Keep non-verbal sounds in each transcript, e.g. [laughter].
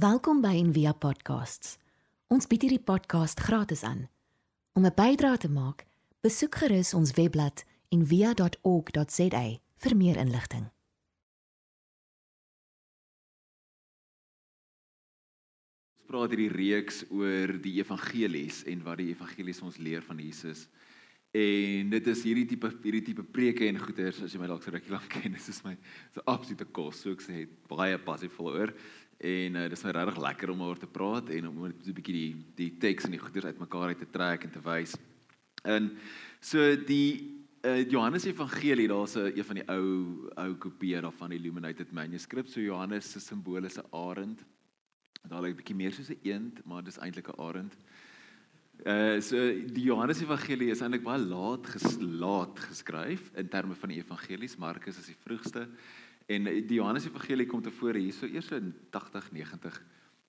Welkom by Envia Podcasts. Ons bied hierdie podcast gratis aan. Om 'n bydrae te maak, besoek gerus ons webblad en via.org.za vir meer inligting. Ons praat hierdie reeks oor die evangelies en wat die evangelies ons leer van Jesus. En dit is hierdie tipe hierdie tipe preke en goeters as jy my dalk so rukkie lank ken, [laughs] dis is my so absolute kos, so ek sê baie passievol oor. En uh, dis my regtig lekker om oor te praat en om 'n bietjie die die teks en die goeters uitmekaar uit te trek en te wys. En so die uh, Johannes Evangelie, daar's 'n een van die ou ou kopieë daarvan, Illuminated Manuscript. So Johannes se simbool is 'n arend. Daar lê 'n bietjie meer soos 'n eend, maar dis eintlik 'n arend. Uh so die Johannes Evangelie is eintlik baie laat geslaat geskryf in terme van die evangelies. Markus is die vroegste en die Johannes Evangelie kom te vore hierso eers in 80 90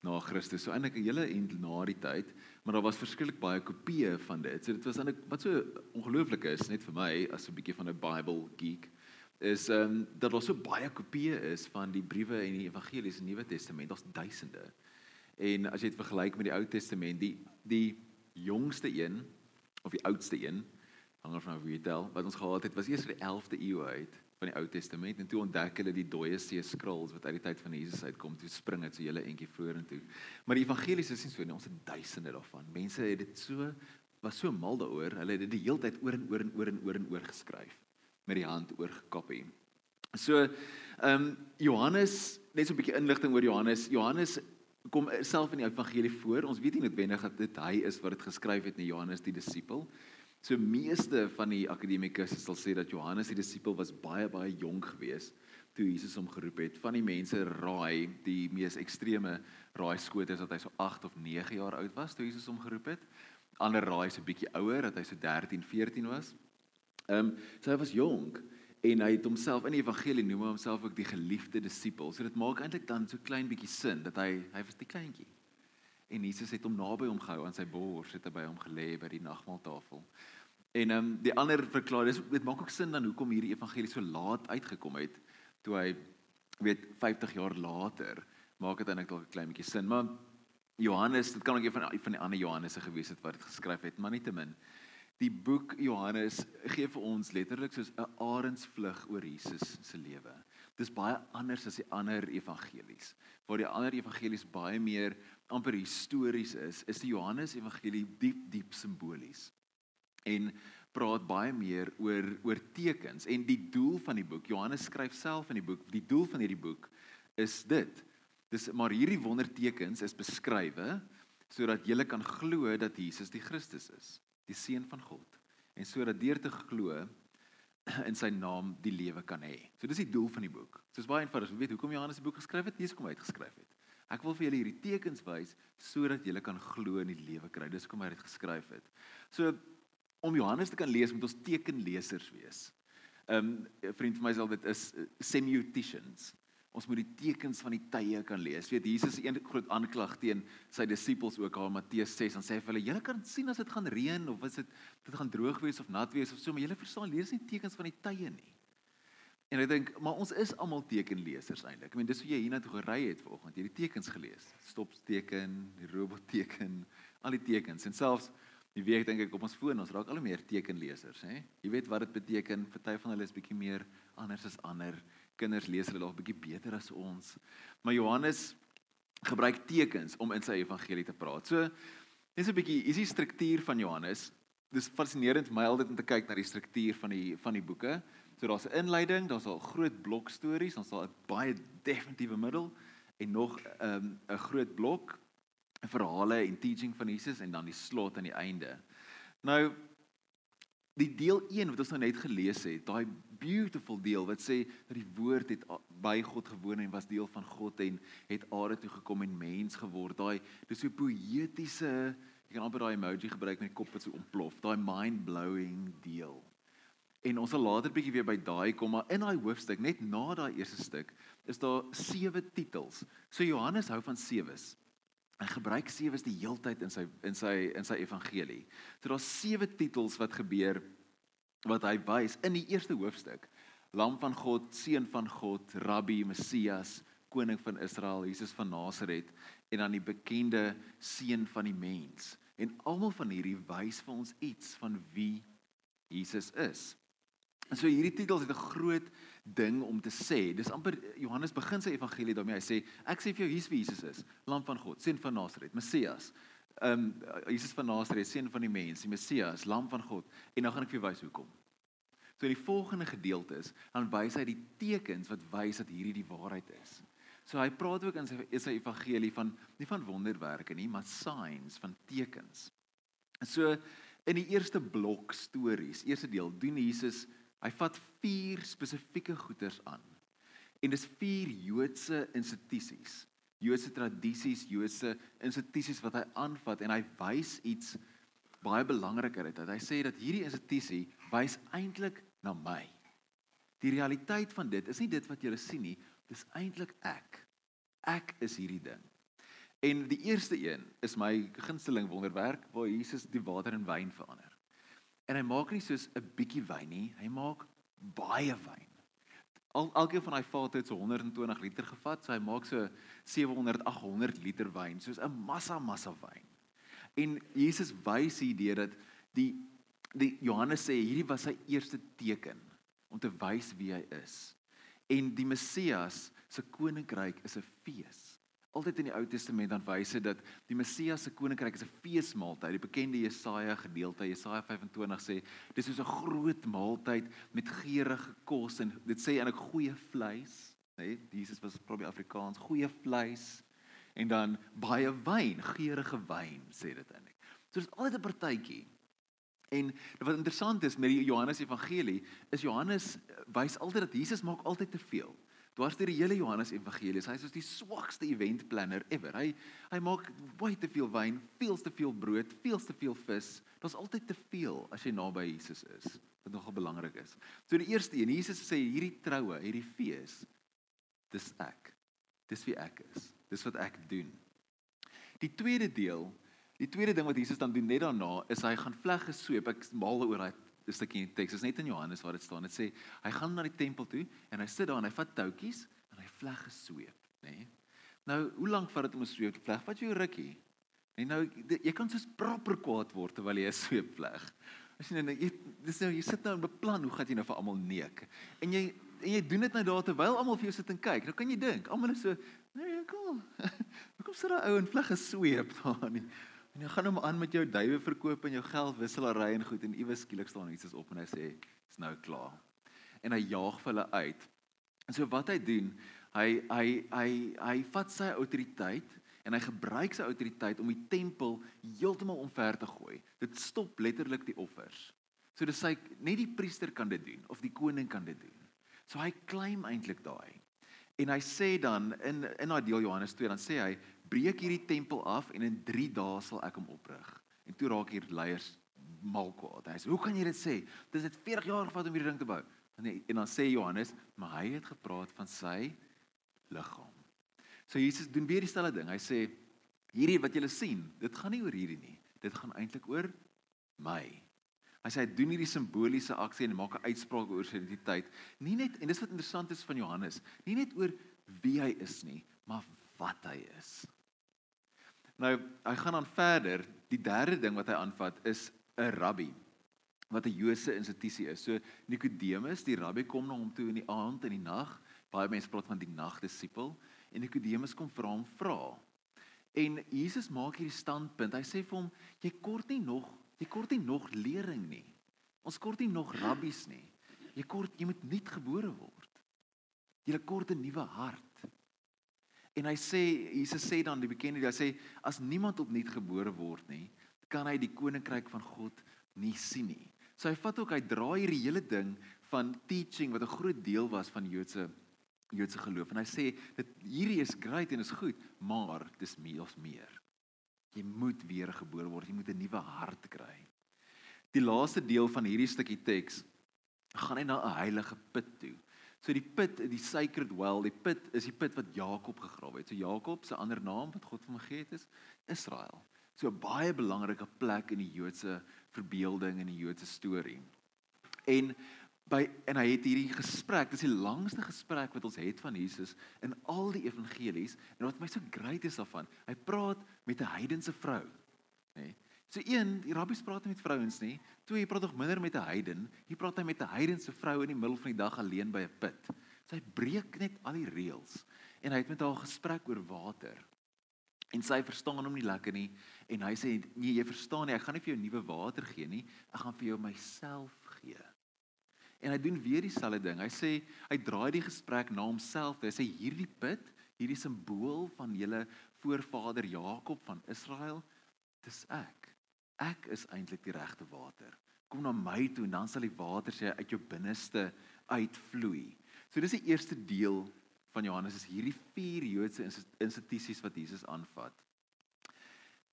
na Christus. So eintlik 'n hele end na die tyd, maar daar was verskriklik baie kopieë van dit. So dit was eintlik wat so ongelooflik is net vir my as 'n bietjie van 'n Bible geek is ehm um, dat daar so baie kopieë is van die briewe en die evangelies in die Nuwe Testament. Daar's duisende. En as jy dit vergelyk met die Ou Testament, die die jongste een of die oudste een hang af van wie jy tel wat ons gehad het was eers die 11de eeu uit van die Ou Testament en toe ontdek hulle die dooie see scrolls wat uit die tyd van Jesus uitkom toe spring dit so hele entjie vorentoe. Maar die evangelies is nie so nie ons het duisende daarvan. Mense het dit so was so mal daaroor hulle het dit die hele tyd oor en oor en oor en oor en oor geskryf met die hand oor gekopie so ehm um, Johannes net so 'n bietjie inligting oor Johannes. Johannes kom self in die evangelie voor. Ons weet nie noodwendig dat dit hy is wat dit geskryf het nie, Johannes die disipel. So meeste van die akademikus sal sê dat Johannes die disipel was baie baie jonk geweest toe Jesus hom geroep het. Van die mense raai die mees ekstreme raai skoot is dat hy so 8 of 9 jaar oud was toe Jesus hom geroep het. Ander raai so 'n bietjie ouer dat hy so 13, 14 was. Ehm um, so hy was jonk en hy het homself in die evangelie noem homself ook die geliefde disipel. So dit maak eintlik dan so klein bietjie sin dat hy hy was die kleintjie. En Jesus het hom naby hom gehou aan sy bors, het hy by hom gelê by die nagmaaltafel. En ehm um, die ander verklaar dis dit maak ook sin dan hoekom hierdie evangelie so laat uitgekom het toe hy weet 50 jaar later maak dit eintlik dalk 'n klein bietjie sin. Maar Johannes, dit kan ook een van van die ander Johannese gewees het wat dit geskryf het, maar nietemin die boek Johannes gee vir ons letterlik soos 'n arendsvlug oor Jesus se lewe. Dis baie anders as die ander evangelies. Waar die ander evangelies baie meer amper histories is, is die Johannes evangelie diep diep simbolies. En praat baie meer oor oor tekens en die doel van die boek. Johannes skryf self in die boek, die doel van hierdie boek is dit. Dis maar hierdie wondertekens is beskrywe sodat jy kan glo dat Jesus die Christus is die seun van God en sodat deur te glo in sy naam die lewe kan hê. So dis die doel van die boek. Soos baie eenvoudig, jy weet hoekom Johannes die boek geskryf het, dis kom uitgeskryf het. Ek wil vir julle hierdie tekens wys sodat julle kan glo in die lewe kry. Dis hoekom hy dit geskryf het. So om Johannes te kan lees moet ons tekenlesers wees. Um 'n vriend van my sê dit is uh, semioticians. Ons moet die tekens van die tye kan lees. Weet Jesus een groot aanklag teen sy disippels ook aan Matteus 6 en sê vir hulle: "Julle kan sien as dit gaan reën of as dit dit gaan droog wees of nat wees of so, maar julle verstaan lees nie tekens van die tye nie." En ek dink, maar ons is almal tekenlesers eintlik. Ek meen dis hoe jy hiernatoe gery het vanoggend. Jy het die tekens gelees. Stopteken, die robotteken, al die tekens en selfs die week dink ek op ons foon, ons raak al hoe meer tekenlesers, hè. Jy weet wat dit beteken. Party van hulle is bietjie meer anders as ander kinders lees hulle dalk bietjie beter as ons. Maar Johannes gebruik tekens om in sy evangelie te praat. So dis 'n bietjie is die struktuur van Johannes. Dis fascinerend vir my altyd om te kyk na die struktuur van die van die boeke. So daar's 'n inleiding, daar's al groot blok stories, dan's daar 'n baie definitiewe middel en nog 'n um, 'n groot blok verhale en teaching van Jesus en dan die slot aan die einde. Nou die deel 1 wat ons nou net gelees het, daai beautiful deel wat sê dat die woord het by God gewoon en was deel van God en het aarde toe gekom en mens geword. Daai dis so poëtiese, jy kan amper daai emoji gebruik met die kop wat so ontplof. Daai mind-blowing deel. En ons sal later bietjie weer by daai kom, maar in daai hoofstuk, net na daai eerste stuk, is daar sewe titels. So Johannes hou van sewes. Hy gebruik sewes die heeltyd in sy in sy in sy evangelie. So daar's sewe titels wat gebeur wat hy wys in die eerste hoofstuk. Lam van God, seun van God, Rabbi, Messias, koning van Israel, Jesus van Nasaret en dan die bekende seun van die mens. En almal van hierdie wys vir ons iets van wie Jesus is. En so hierdie titels het 'n groot ding om te sê. Dis amper Johannes begin sy evangelie daarmee. Hy sê ek sê vir jou hier's wie Jesus is, lam van God, seun van Nasaret, Messias. Ehm um, Jesus van Nasaret, seun van die mens, die Messias, lam van God. En nou gaan ek vir jou wys hoekom. So in die volgende gedeelte is dan wys hy die tekens wat wys dat hierdie die waarheid is. So hy praat ook in sy in sy evangelie van nie van wonderwerke nie, maar signs van tekens. So in die eerste blok stories, eerste deel, doen Jesus, hy vat vier spesifieke goeters aan. En dis vier Joodse institusies, Joodse tradisies, Joodse institusies wat hy aanvat en hy wys iets baie belangriker uit. Hy sê dat hierdie institusie wys eintlik na my. Die realiteit van dit is nie dit wat jy sien nie, dis eintlik ek. Ek is hierdie ding. En die eerste een is my gunsteling wonderwerk waar Jesus die water in wyn verander. En hy maak nie soos 'n bietjie wyn nie, hy maak baie wyn. Al elkeen van daai vate het so 120 liter gevat, so hy maak so 700 800 liter wyn, soos 'n massa massa wyn. En Jesus wys hier deur dat die die Johannes sê hierdie was sy eerste teken om te wys wie hy is. En die Messias se koninkryk is 'n fees. Altyd in die Ou Testament dan wys dit dat die Messias se koninkryk is 'n feesmaaltyd. Die bekende Jesaja gedeelte, Jesaja 25 sê dis soos 'n groot maaltyd met geurende kos en dit sê eintlik goeie vleis, hè? Jesus was probeer Afrikaans, goeie vleis en dan baie wyn, geurende wyn sê dit eintlik. So dis altyd 'n partytjie. En wat interessant is met die Johannes Evangelie, is Johannes wys altyd dat Jesus maak altyd te veel. Dwars deur die hele Johannes Evangelie, hy is soos die swakste event planner ever. Hy hy maak baie te veel wyn, veel te veel brood, veel te veel vis. Daar's altyd te veel as jy naby Jesus is. Wat nogal belangrik is. So die eerste een, Jesus sê hierdie troue, hierdie fees, dis ek. Dis wie ek is. Dis wat ek doen. Die tweede deel Die tweede ding wat Jesus dan doen net daarna is hy gaan vlegge sweep. Ek maal oor daai stukkie teks. Dit is net in Johannes waar dit staan. Dit sê hy gaan na die tempel toe en hy sit daar en hy vat toutjies en hy vlegge sweep, nê? Nee? Nou, hoe lank vat dit om 'n sweep te vleg? Wat jy rukkie? En nou jy kan soos proper kwaad word terwyl jy 'n sweep vleg. As jy nou jy dis nou jy sit nou en beplan hoe gaan jy nou vir almal neek. En jy en jy doen dit nou daar terwyl almal vir jou sit en kyk. Nou kan jy dink, almal is so, nee, kom. [laughs] Hoekom sit daai ou en vleg gesweep [laughs] daar nie? En jy gaan hom aan met jou duwe verkoop en jou geld wisselary en goed en iewes skielik staan Jesus op en hy sê is nou klaar. En hy jaag vir hulle uit. En so wat hy doen, hy hy hy hy vat sy autoriteit en hy gebruik sy autoriteit om die tempel heeltemal omver te gooi. Dit stop letterlik die offers. So dis hy net die priester kan dit doen of die koning kan dit doen. So hy claim eintlik daai. En hy sê dan in in daai deel Johannes 2 dan sê hy breek hierdie tempel af en in 3 dae sal ek hom oprig. En toe raak hier leiers mal kwaad. Hy sê, "Hoe kan jy dit sê? Dit het 40 jaar gevat om hierdie ding te bou." En en dan sê Johannes, "Maar hy het gepraat van sy liggaam." So Jesus doen weer dieselfde ding. Hy sê, "Hierdie wat julle sien, dit gaan nie oor hierdie nie. Dit gaan eintlik oor my." Hy sê hy doen hierdie simboliese aksie en maak 'n uitspraak oor sy identiteit. Nie net en dis wat interessant is van Johannes, nie net oor wie hy is nie, maar wat hy is. Nou, hy gaan dan verder. Die derde ding wat hy aanvat is 'n rabbi wat 'n Joodse institusie is. So Nikodemus, die rabbi kom na hom toe in die aand en die nag. Baie mense praat van die nagdisipel en Nikodemus kom vra hom vra. En Jesus maak hierdie standpunt. Hy sê vir hom, jy kort nie nog, jy kort nie nog lering nie. Ons kort nie nog rabbies nie. Jy kort jy moet nuut gebore word. Jy kort 'n nuwe hart. En hy sê Jesus sê dan die bekende hy sê as niemand opnuut gebore word nie, kan hy die koninkryk van God nie sien nie. So hy vat ook hy draai hierdie hele ding van teaching wat 'n groot deel was van Joodse Joodse geloof en hy sê dit hierdie is great en is goed, maar dis meer of meer. Jy moet weer gebore word, jy moet 'n nuwe hart kry. Die laaste deel van hierdie stukkie teks gaan hy na 'n heilige put toe. So die put, die sacred well, die put is die put wat Jakob gegrawe het. So Jakob se ander naam wat God hom gegee het is Israel. So 'n baie belangrike plek in die Joodse verbeelding en die Joodse storie. En by en hy het hierdie gesprek, dis die langste gesprek wat ons het van Jesus in al die evangelies en wat my so great is daarvan, hy praat met 'n heidense vrou, nê. Nee. So een, die rabbies praat met vrouens nie. Twee, hy praat nog minder met 'n heiden. Hier praat hy met 'n heidense vrou in die middel van die dag alleen by 'n put. So hy breek net al die reëls en hy het met haar gesprek oor water. En sy verstaan hom nie lekker nie en hy sê nee, jy verstaan nie, ek gaan nie vir jou nuwe water gee nie. Ek gaan vir jou myself gee. En hy doen weer dieselfde ding. Hy sê hy draai die gesprek na homself. Hy sê hierdie put, hierdie simbool van julle voorvader Jakob van Israel, dis ek. Ek is eintlik die regte water. Kom na my toe en dan sal die water sê uit jou binneste uitvloei. So dis die eerste deel van Johannes is hierdie vier Joodse institusies wat Jesus aanvat.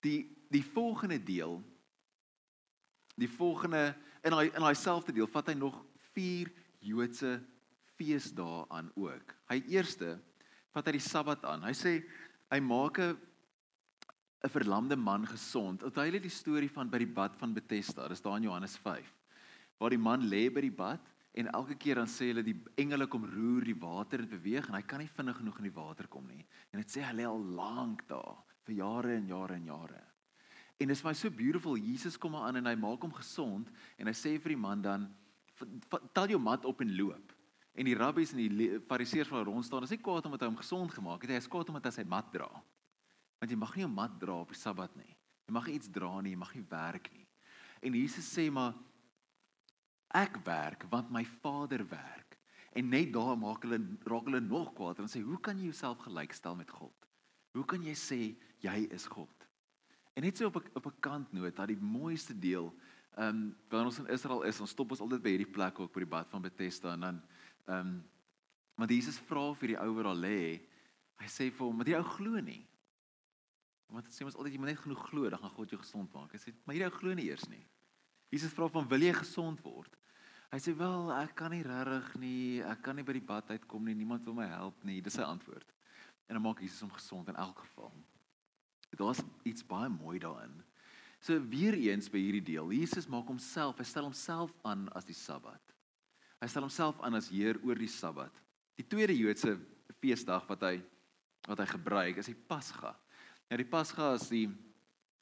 Die die volgende deel die volgende in daai in daai selfde deel vat hy nog vier Joodse feesdae aan ook. Hy eerste vat hy die Sabbat aan. Hy sê hy maak 'n 'n verlamde man gesond. Onthou jy die storie van by die bad van Bethesda? Dis daar in Johannes 5. Waar die man lê by die bad en elke keer dan sê hulle die engele kom roer die water en beweeg en hy kan nie vinnig genoeg in die water kom nie. En dit sê hy lê al lank daar vir jare en jare en jare. En dit is my so beautiful. Jesus kom aan en hy maak hom gesond en hy sê vir die man dan tel jou mat op en loop. En die rabbies en die fariseërs wat rond staan, is nie kwaad omdat hy hom gesond gemaak het nie, hy is kwaad omdat hy sy mat dra. Want jy mag nie 'n mat dra op die Sabbat nie. Jy mag iets dra nie, jy mag nie werk nie. En Jesus sê maar ek werk want my Vader werk. En net daar maak hulle raak hulle nog kwaad en sê hoe kan jy jouself gelykstel met God? Hoe kan jy sê jy is God? En net so op 'n op 'n kantnoot, dat die mooiste deel Ehm um, wanneer ons in Israel is, ons stop ons altyd by hierdie plek ook by die bad van Bethesda en dan ehm um, want Jesus vra vir die ou wat daar lê, hy sê vir hom, "Maar die ou glo nie." Want sê ons altyd jy moet net genoeg glo, dan gaan God jou gesond maak. Hy sê, "Maar hierdie ou glo nie eers nie." Jesus vra van, "Wil jy gesond word?" Hy sê, "Wel, ek kan nie regtig nie, ek kan nie by die bad uitkom nie, niemand wil my help nie." Dis sy antwoord. En dan maak Jesus hom gesond in elk geval. Daar's iets baie mooi daarin. So weer eens by hierdie deel, Jesus maak homself, hy stel homself aan as die Sabbat. Hy stel homself aan as Heer oor die Sabbat. Die tweede Joodse feesdag wat hy wat hy gebruik is die Pasga. Nou die Pasga is die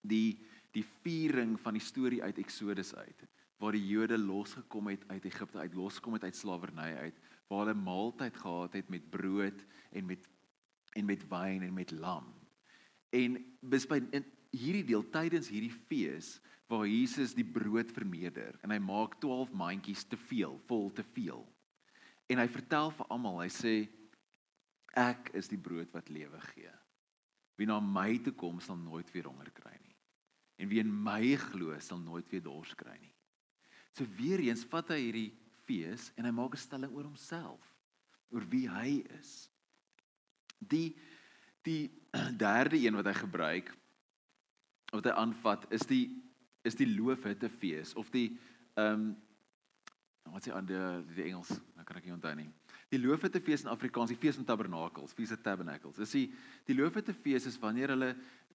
die die viering van die storie uit Eksodus uit waar die Jode losgekom het uit Egipte uit losgekom het uit slawerny uit waar hulle maaltyd gehad het met brood en met en met wyn en met lam. En bis by in, hierdie deel tydens hierdie fees waar Jesus die brood vermeerder en hy maak 12 mandjies te veel, vol te veel. En hy vertel vir almal, hy sê ek is die brood wat lewe gee. Wie na my toe kom sal nooit weer honger kry nie. En wie in my glo sal nooit weer dors kry nie. So weer eens vat hy hierdie fees en hy maak 'n stelling oor homself, oor wie hy is. Die die [clears throat] derde een wat hy gebruik wat hy aanvat is die is die loofhuttefees of die ehm um, wat sê aan die die Engels, nou kan ek nie onthou nie. Die loofhuttefees in Afrikaans, die fees van tabernakels, fees of tabernacles. Dis die die loofhuttefees is wanneer hulle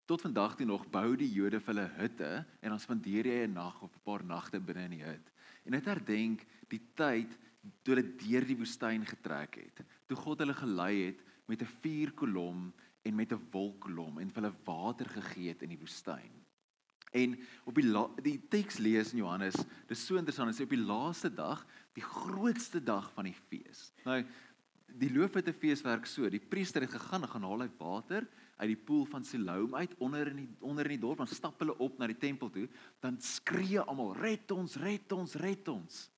tot vandag toe nog bou die Jode vir hulle hutte en dan spandeer jy 'n nag of 'n paar nagte binne in die hut. En dit herdenk die tyd toe hulle deur die woestyn getrek het. Toe God hulle gelei het met 'n vuurkolom en met 'n wolkkolom en hulle water gegee het in die woestyn. En op die die teks lees in Johannes, dis so interessant, dit sê op die laaste dag, die grootste dag van die fees. Nou die loofhutte fees werk so, die priester het gegaan en gaan haal hy water uit die poel van Siloam uit onder in die onder in die dorp, dan stap hulle op na die tempel toe, dan skree almal, "Red ons, red ons, red ons."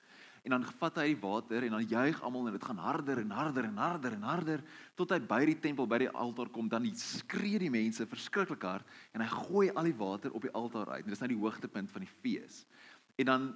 En dan vat hy die water en dan juig almal en dit gaan harder en harder en harder en harder tot hy by die tempel by die altaar kom. Dan skree die mense verskriklik hard en hy gooi al die water op die altaar uit. En dis nou die hoogtepunt van die fees. En dan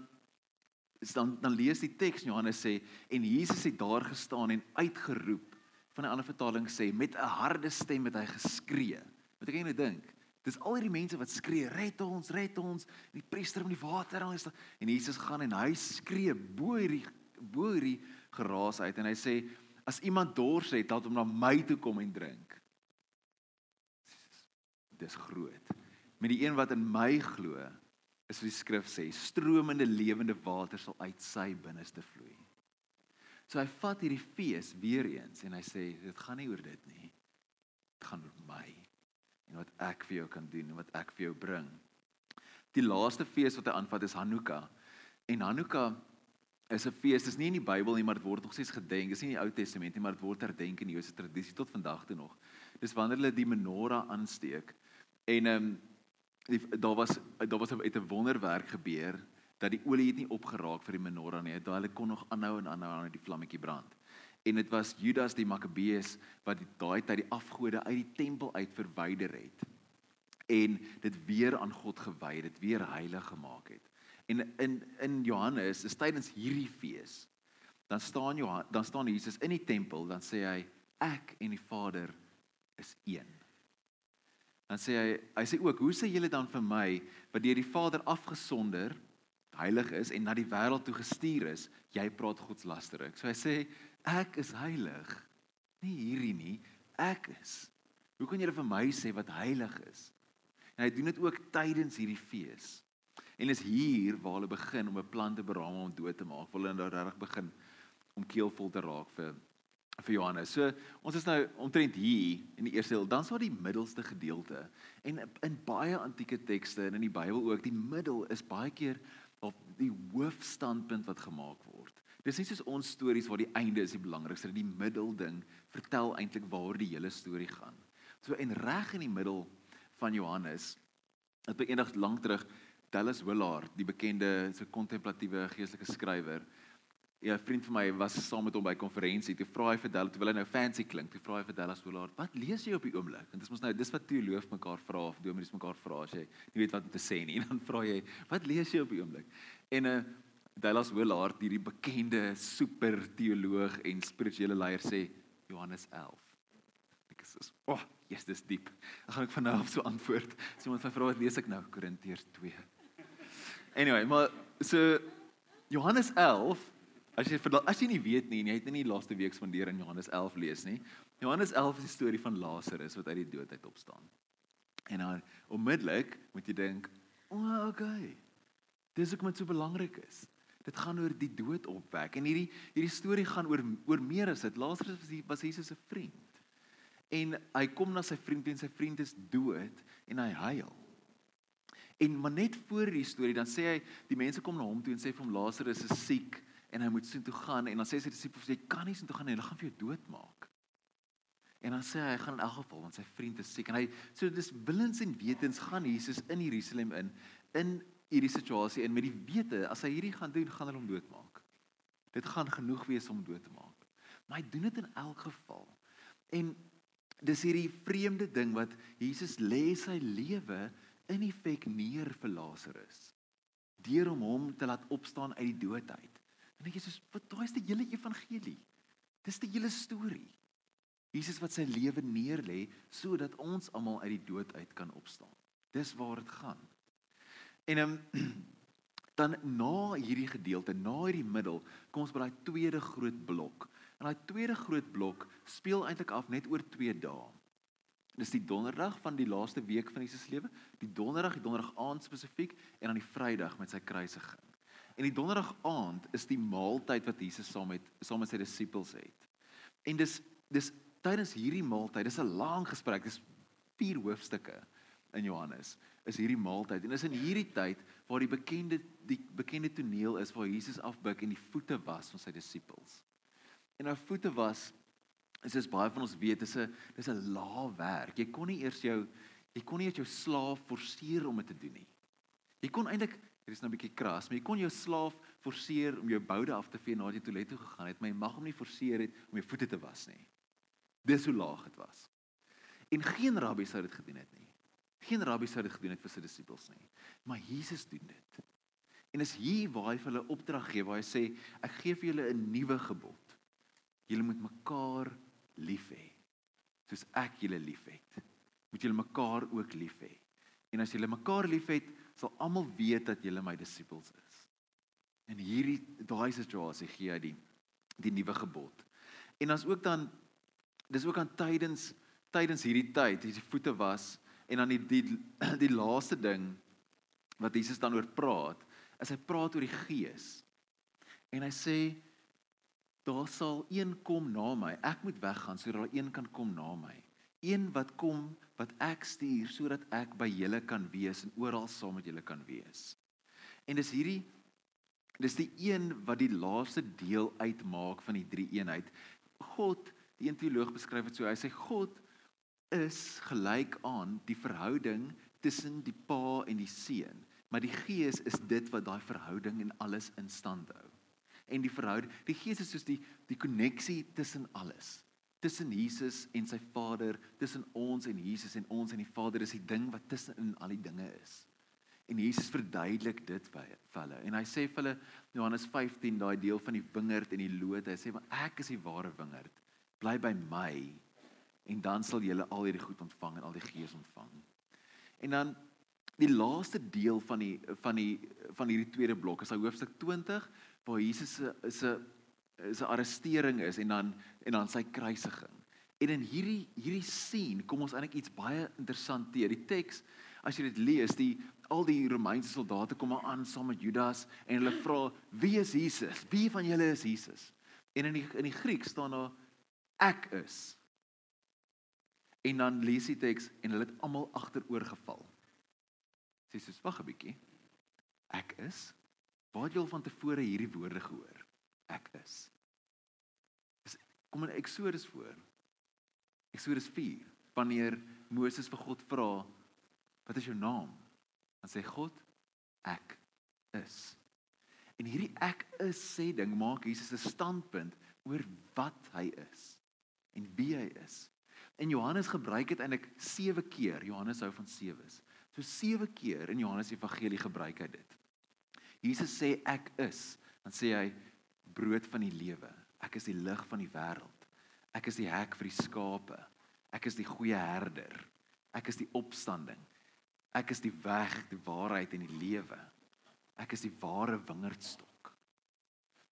is dan dan lees die teks Johannes sê en Jesus het daar gestaan en uitgeroep van 'n ander vertaling sê met 'n harde stem het hy geskree. Wat ek net dink Dis al hierdie mense wat skree, "Red ons, red ons!" En die priester met die water aan is en Jesus gaan en hy skree bo hierdie bo hierdie geraas uit en hy sê, "As iemand dors het, laat hom na my toe kom en drink." Dis groot. Met die een wat in my glo, is die skrif sê, stromende lewende water sal uit sy binneste vloei. So hy vat hierdie fees weer eens en hy sê dit gaan nie oor dit nie. Dit gaan oor my en wat ek vir jou kan doen en wat ek vir jou bring. Die laaste fees wat hy aanvat is Hanukkah. En Hanukkah is 'n fees. Dit is nie in die Bybel nie, maar dit word nog steeds gedenk. Dit is nie in die Ou Testament nie, maar dit word herdenk in die Joodse tradisie tot vandag toe nog. Dis wanneer hulle die menorah aansteek. En ehm um, daar was daar was 'n uit 'n wonderwerk gebeur dat die olie het nie opgeraak vir die menorah nie. Daai hulle kon nog aanhou en aanhou aan die vlammetjie brand. En dit was Judas die Makkabees wat daai tyd die afgode uit die tempel uit verwyder het en dit weer aan God gewy, dit weer heilig gemaak het. En in in Johannes is tydens hierdie fees dan staan Johan dan staan Jesus in die tempel dan sê hy ek en die Vader is een. Dan sê hy hy sê ook hoe sê julle dan vir my wat deur die Vader afgesonder heilig is en na die wêreld toe gestuur is jy praat godslasterik. So hy sê ek is heilig. Nie hierdie nie, ek is. Hoe kan julle vir my sê wat heilig is? En hy doen dit ook tydens hierdie fees. En is hier waar hulle begin om 'n plan te beraam om dood te maak. Hulle nou regtig begin om keelvol te raak vir vir Johannes. So ons is nou omtrent hier in die eerste deel. Dan is daar die middelste gedeelte. En in baie antieke tekste en in die Bybel ook, die middel is baie keer op die hoofstandpunt wat gemaak word. Dis nie soos ons stories waar die einde is die belangrikste, die middelding vertel eintlik waaroor die hele storie gaan. So en reg in die middel van Johannes het by eendag lank terug Dallas Willard, die bekende so kontemplatiewe geestelike skrywer. Ja, 'n vriend van my was saam met hom by 'n konferensie. Toe vra hy vir Dallas, terwyl hy nou fancy klink, toe vra hy vir Dallas Willard, "Wat lees jy op die oomblik?" En dit is mos nou dis wat teoloog mekaar vra of dominees mekaar vra as jy nie weet wat om te sê nie. En [laughs] dan vra jy, "Wat lees jy op die oomblik?" En 'n uh, Dallas Willard, hierdie bekende super teoloog en spirituele leier sê Johannes 11. Ek sê, "O, oh, yes, dis diep." Dan gaan ek van nou af so antwoord. So iemand vra wat lees ek nou? Korintiërs 2. Anyway, maar so Johannes 11, as jy as jy nie weet nie, jy het nie die laaste week spandeer in Johannes 11 lees nie. Johannes 11 is die storie van Lazarus wat uit die dood uit opstaan. En dan onmiddellik moet jy dink, "O, oh, okay. Dis ook wat so belangrik is. Dit gaan oor die dood opwek en hierdie hierdie storie gaan oor oor meer as dit. Lazarus was, was Jesus se vriend. En hy kom na sy vriend en sy vriend is dood en hy huil. En maar net voor die storie dan sê hy die mense kom na hom toe en sê vir hom Lazarus is siek en hy moet sien toe gaan en dan sê sy disippels jy kan nie sien toe gaan nie, hulle gaan vir jou doodmaak. En dan sê hy hy gaan in elk geval want sy vriend is siek en hy so dis willens en wetens gaan Jesus in Jerusalem in in hierdie situasie en met die wete as hy hierdie gaan doen, gaan hulle hom doodmaak. Dit gaan genoeg wees om dood te maak. Maar hy doen dit in elk geval. En dis hierdie vreemde ding wat Jesus lê sy lewe in effek neer vir Lazarus deur om hom te laat opstaan uit die dood uit. En ek sê wat daai is die hele evangelie. Dis die hele storie. Jesus wat sy lewe neerlê sodat ons almal uit die dood uit kan opstaan. Dis waar dit gaan. En um, [clears throat] dan na hierdie gedeelte, na hierdie middel, kom ons by daai tweede groot blok. En daai tweede groot blok speel eintlik af net oor 2 dae. Dis die donderdag van die laaste week van Jesus lewe, die donderdag, die donderdag aand spesifiek en dan die Vrydag met sy kruisiging. En die donderdag aand is die maaltyd wat Jesus saam met saam met sy disippels het. En dis dis tydens hierdie maaltyd, dis 'n lang gesprek, dis vier hoofstukke in Johannes. Is hierdie maaltyd en is in hierdie tyd waar die bekende die bekende toneel is waar Jesus afbuig en die voete was van sy disippels. En nou voete was is dis baie van ons weet dis 'n dis 'n lae werk. Jy kon nie eers jou jy kon nie eers jou slaaf forceer om dit te doen nie. Jy kon eintlik dit is nou 'n bietjie kras, maar jy kon jou slaaf forceer om jou boude af te vee nadat jy toilet toe gegaan het, maar jy mag hom nie forceer het om jou voete te was nie. Dis hoe laag dit was. En geen rabbi sou dit gedoen het nie. Geen rabbi sou dit gedoen het vir sy disippels nie. Maar Jesus doen dit. En is hier waar hy vir hulle opdrag gee waar hy sê ek gee vir julle 'n nuwe gebod. Julle moet mekaar lief hê. Soos ek julle liefhet, moet julle mekaar ook lief hê. En as julle mekaar liefhet, sal almal weet dat julle my disippels is. En hierdie daai situasie gee hy die die nuwe gebod. En as ook dan dis ook aan tydens tydens hierdie tyd, hierdie voete was en dan die die [clears throat] die laaste ding wat Jesus dan oor praat, is hy praat oor die Gees. En hy sê daar sal een kom na my. Ek moet weggaan sodat daar een kan kom na my. Een wat kom wat ek stuur sodat ek by julle kan wees en oral saam met julle kan wees. En dis hierdie dis die een wat die laaste deel uitmaak van die drie eenheid. God, die een teoloog beskryf dit so. Hy sê God is gelyk aan die verhouding tussen die pa en die seun, maar die gees is dit wat daai verhouding en alles in stand hou. En die verhouding, die gees is soos die die koneksie tussen alles. Tussen Jesus en sy Vader, tussen ons en Jesus en ons en die Vader is die ding wat tussen al die dinge is. En Jesus verduidelik dit vir hulle. En hy sê vir hulle Johannes 15 daai deel van die wingerd en die loot. Hy sê want ek is die ware wingerd. Bly by my en dan sal julle al hierdie goed ontvang en al die gees ontvang. En dan die laaste deel van die van die van hierdie tweede blok is hoofstuk 20 waar Jesus se is 'n arrestering is en dan en dan sy kruisiging. En in hierdie hierdie scene kom ons eintlik iets baie interessant teer. Die teks as jy dit lees, die al die Romeinse soldate kom aan saam met Judas en hulle vra wie is Jesus? Wie van julle is Jesus? En in die in die Griek staan daar ek is. En dan lees die teks en hulle het almal agteroor geval. Sê soos wag 'n bietjie. Ek is. Waar het jy al van tevore hierdie woorde gehoor? Ek is. is kom in Eksodus voor. Eksodus 4 wanneer Moses vir God vra wat is jou naam? Dan sê God ek is. En hierdie ek is sê ding maak Jesus 'n standpunt oor wat hy is en wie hy is. En Johannes gebruik dit eintlik 7 keer. Johannes hou van 7's. So 7 keer in Johannes Evangelie gebruik hy dit. Jesus sê ek is, dan sê hy brood van die lewe. Ek is die lig van die wêreld. Ek is die hek vir die skape. Ek is die goeie herder. Ek is die opstanding. Ek is die weg, die waarheid en die lewe. Ek is die ware wingerdstok.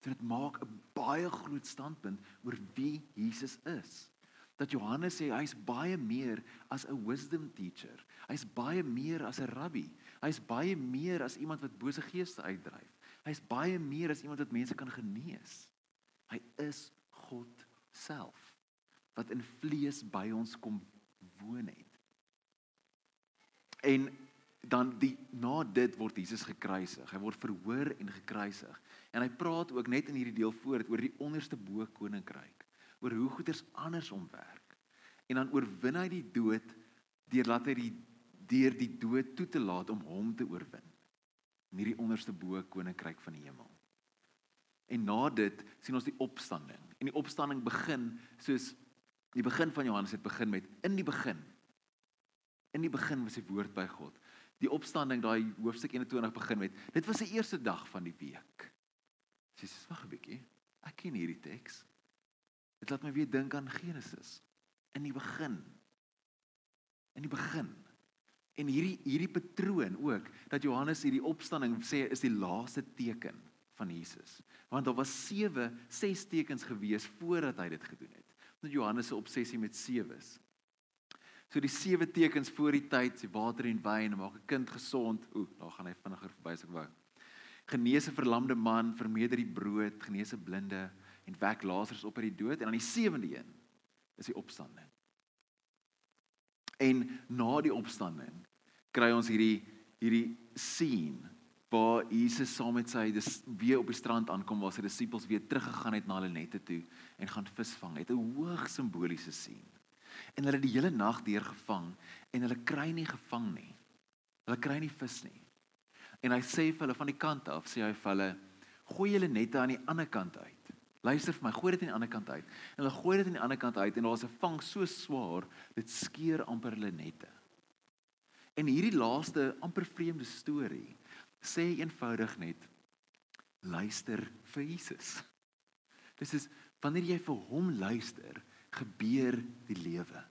So dit maak 'n baie groot standpunt oor wie Jesus is. Dat Johannes sê hy's baie meer as 'n wisdom teacher. Hy's baie meer as 'n rabbi. Hy's baie meer as iemand wat bose geeste uitdryf. Hy's baie meer as iemand wat mense kan genees. Hy is God self wat in vlees by ons kom woon het. En dan die na dit word Jesus gekruisig. Hy word verhoor en gekruisig. En hy praat ook net in hierdie deel voort oor die onderste bo koninkryk, oor hoe goeders andersom werk. En dan oorwin hy die dood deur laat hy die deur die dood toe te laat om hom te oorwin. In hierdie onderste bo koninkryk van die hemel. En na dit sien ons die opstanding. En die opstanding begin soos die begin van Johannes het begin met in die begin In die begin was die woord by God. Die opstanding daai hoofstuk 21 begin met dit was die eerste dag van die week. Sies, wag 'n bietjie. Ek ken hierdie teks. Dit laat my weer dink aan Genesis. In die begin. In die begin. En hierdie hierdie patroon ook dat Johannes hierdie opstanding sê is die laaste teken van Jesus. Want daar was 7, 6 tekens gewees voordat hy dit gedoen het. Net Johannes se obsessie met sewes. So die sewe tekens voor die tyd, die water en wyn, maak 'n kind gesond. Ooh, daar gaan hy vinniger verby as ek wou. Genees 'n verlamde man, vermeerder die brood, genees 'n blinde en wek Lazarus op uit die dood en dan die sewende een is die opstanding. En na die opstanding kry ons hierdie hierdie scene waar Jesus saam met sy dis weer op die strand aankom waar sy disippels weer teruggegaan het na hulle nette toe en gaan visvang. Dit 'n hoog simboliese scene en hulle het die hele nag deur gevang en hulle kry nie gevang nie. Hulle kry nie vis nie. En hy sê vir hulle van die kant af, sê hy vir hulle, gooi julle nette aan die ander kant uit. Luister vir my, gooi dit aan die ander kant uit. En hulle gooi dit aan die ander kant uit en daar's 'n vang so swaar, dit skeur amper hulle nette. En hierdie laaste amper vreemde storie sê eenvoudig net luister vir Jesus. Dis is wanneer jy vir hom luister, gebeur die lewe.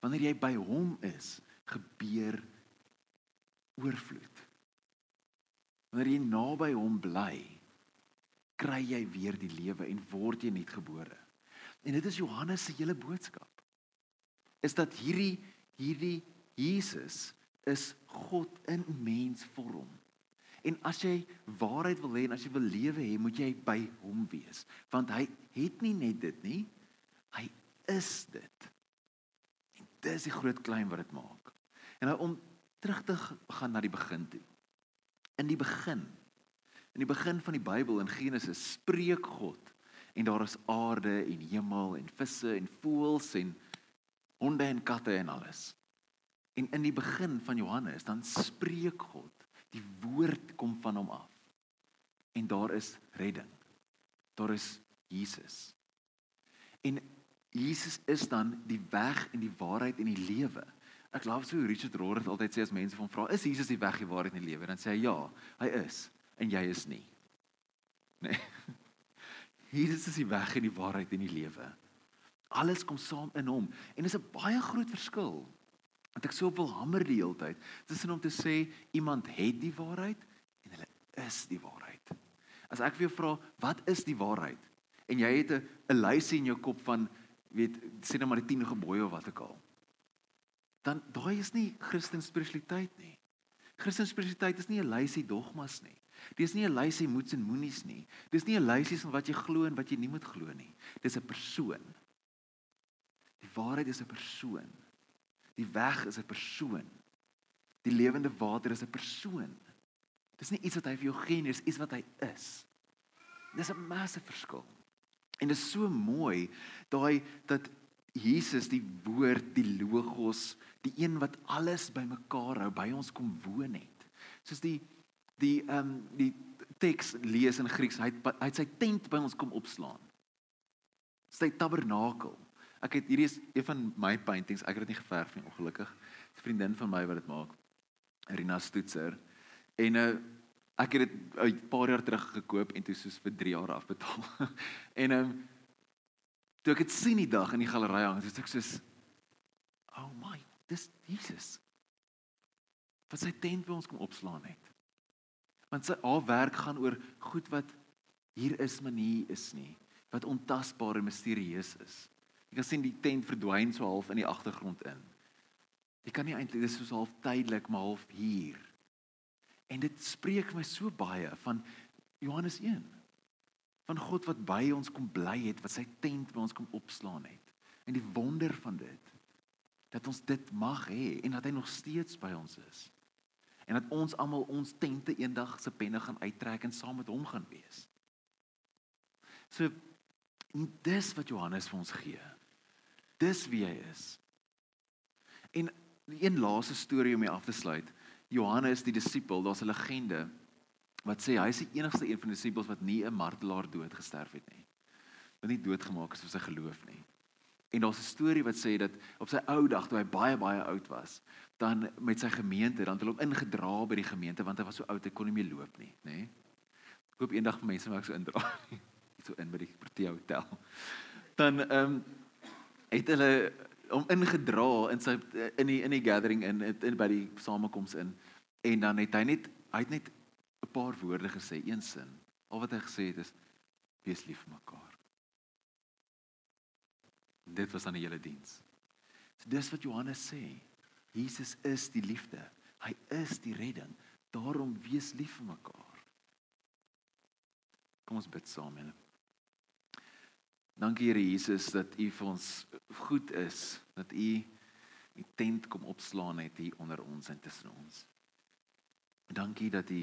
Wanneer jy by hom is, gebeur oorvloed. Wanneer jy naby hom bly, kry jy weer die lewe en word jy nuut gebore. En dit is Johannes se hele boodskap. Is dat hierdie hierdie Jesus is God in mensvorm. En as jy waarheid wil hê en as jy wil lewe hê, moet jy by hom wees, want hy het nie net dit nie. Hy is dit. En dis die groot klein wat dit maak. En nou om terug te gaan na die begin toe. In die begin in die begin van die Bybel in Genesis spreek God en daar is aarde en hemel en visse en voëls en honde en katte en alles. En in die begin van Johannes dan spreek God. Die woord kom van hom af. En daar is redding. Daar is Jesus. En Jesus is dan die weg en die waarheid en die lewe. Ek glo so Richard Rohr het altyd sê as mense van vra, is Jesus die weg, die waarheid en die lewe? Dan sê hy ja, hy is en jy is nie. Nee. [laughs] Jesus is die weg en die waarheid en die lewe. Alles kom saam in hom en dis 'n baie groot verskil wat ek so wil hamer die hele tyd tussen om te sê iemand het die waarheid en hulle is die waarheid. As ek vir jou vra wat is die waarheid en jy het 'n 'n lysie in jou kop van weet sê net maar die 10 gebooie of wat ook al. Dan daai is nie Christen spiritualiteit nie. Christen spiritualiteit is nie 'n lysie dogmas nie. Dis nie 'n lysie moets en moenies nie. Dis nie 'n lysie van wat jy glo en wat jy nie moet glo nie. Dis 'n persoon. Die waarheid is 'n persoon. Die weg is 'n persoon. Die lewende water is 'n persoon. Dis nie iets wat hy vir jou gee nie, dis iets wat hy is. Dis 'n massive verskil. En dit is so mooi daai dat Jesus die woord, die logos, die een wat alles bymekaar hou, by ons kom woon het. Soos die die ehm um, die teks lees in Grieks, hy het, hy het sy tent by ons kom opslaan. Sy tabernakel. Ek het hierdie is een van my paintings. Ek het dit nie geverf nie, ongelukkig. 'n Vriendin van my wat dit maak. Rina Stoetser. En nou uh, ek het dit 'n paar jaar terug gekoop en toe soos vir 3 jaar afbetaal. [laughs] en ehm um, toe ek dit sien die dag in die galery hang, dis ek soos oh my, dis Jesus. Wat sy tent by ons kom opslaan het. Want sy haar werk gaan oor goed wat hier is, maar nie is nie, wat ontasbaar en misterieus is. Jy kan sien die tent verdwyn so half in die agtergrond in. Jy kan nie eintlik dis soos half tydelik maar half hier. En dit spreek my so baie van Johannes 1. Van God wat by ons kom bly het, wat sy tent by ons kom opslaan het. En die wonder van dit dat ons dit mag hê en dat hy nog steeds by ons is. En dat ons almal ons tente eendag se penne gaan uittrek en saam met hom gaan wees. So dis wat Johannes vir ons gee. Dis wie hy is. En een laaste storie om mee af te sluit. Johannes die disipel, daar's 'n legende wat sê hy is die enigste een van die disippels wat nie 'n martelaar dood gesterf het nie. Wat nie doodgemaak is vir sy geloof nie. En daar's 'n storie wat sê dat op sy ou dag toe hy baie baie oud was, dan met sy gemeente, dan het hulle hom ingedra by die gemeente want hy was so oud hy kon nie meer loop nie, nê? Ek hoop eendag mense maak so indra. [laughs] so in by die Protea Hotel. Dan ehm um, het hulle hom ingedra in sy in die in die gathering in in by die samekoms in en dan het hy net hy het net 'n paar woorde gesê, een sin. Al wat hy gesê het is wees lief vir mekaar. En dit was aan die hele diens. So dis wat Johannes sê. Jesus is die liefde. Hy is die redding. Daarom wees lief vir mekaar. Kom ons bid saam, Here. Dankie Here Jesus dat U vir ons goed is, dat U die tent kom opslaan het hier onder ons en tussen ons. Dankie dat U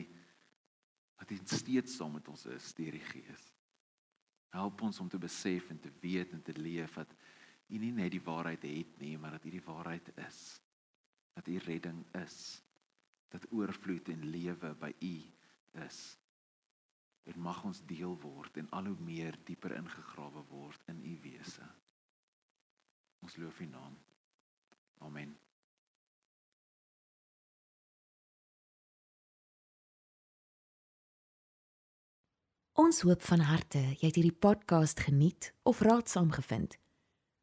dat U steeds saam met ons is deur die Gees. Help ons om te besef en te weet en te leef dat U nie net die waarheid het nie, maar dat U die waarheid is. Dat U redding is. Dat oorvloed en lewe by U is en mag ons deel word en al hoe meer dieper ingegrawe word in u wese. Ons loof u naam. Amen. Ons hoop van harte jy het hierdie podcast geniet of raadsaam gevind.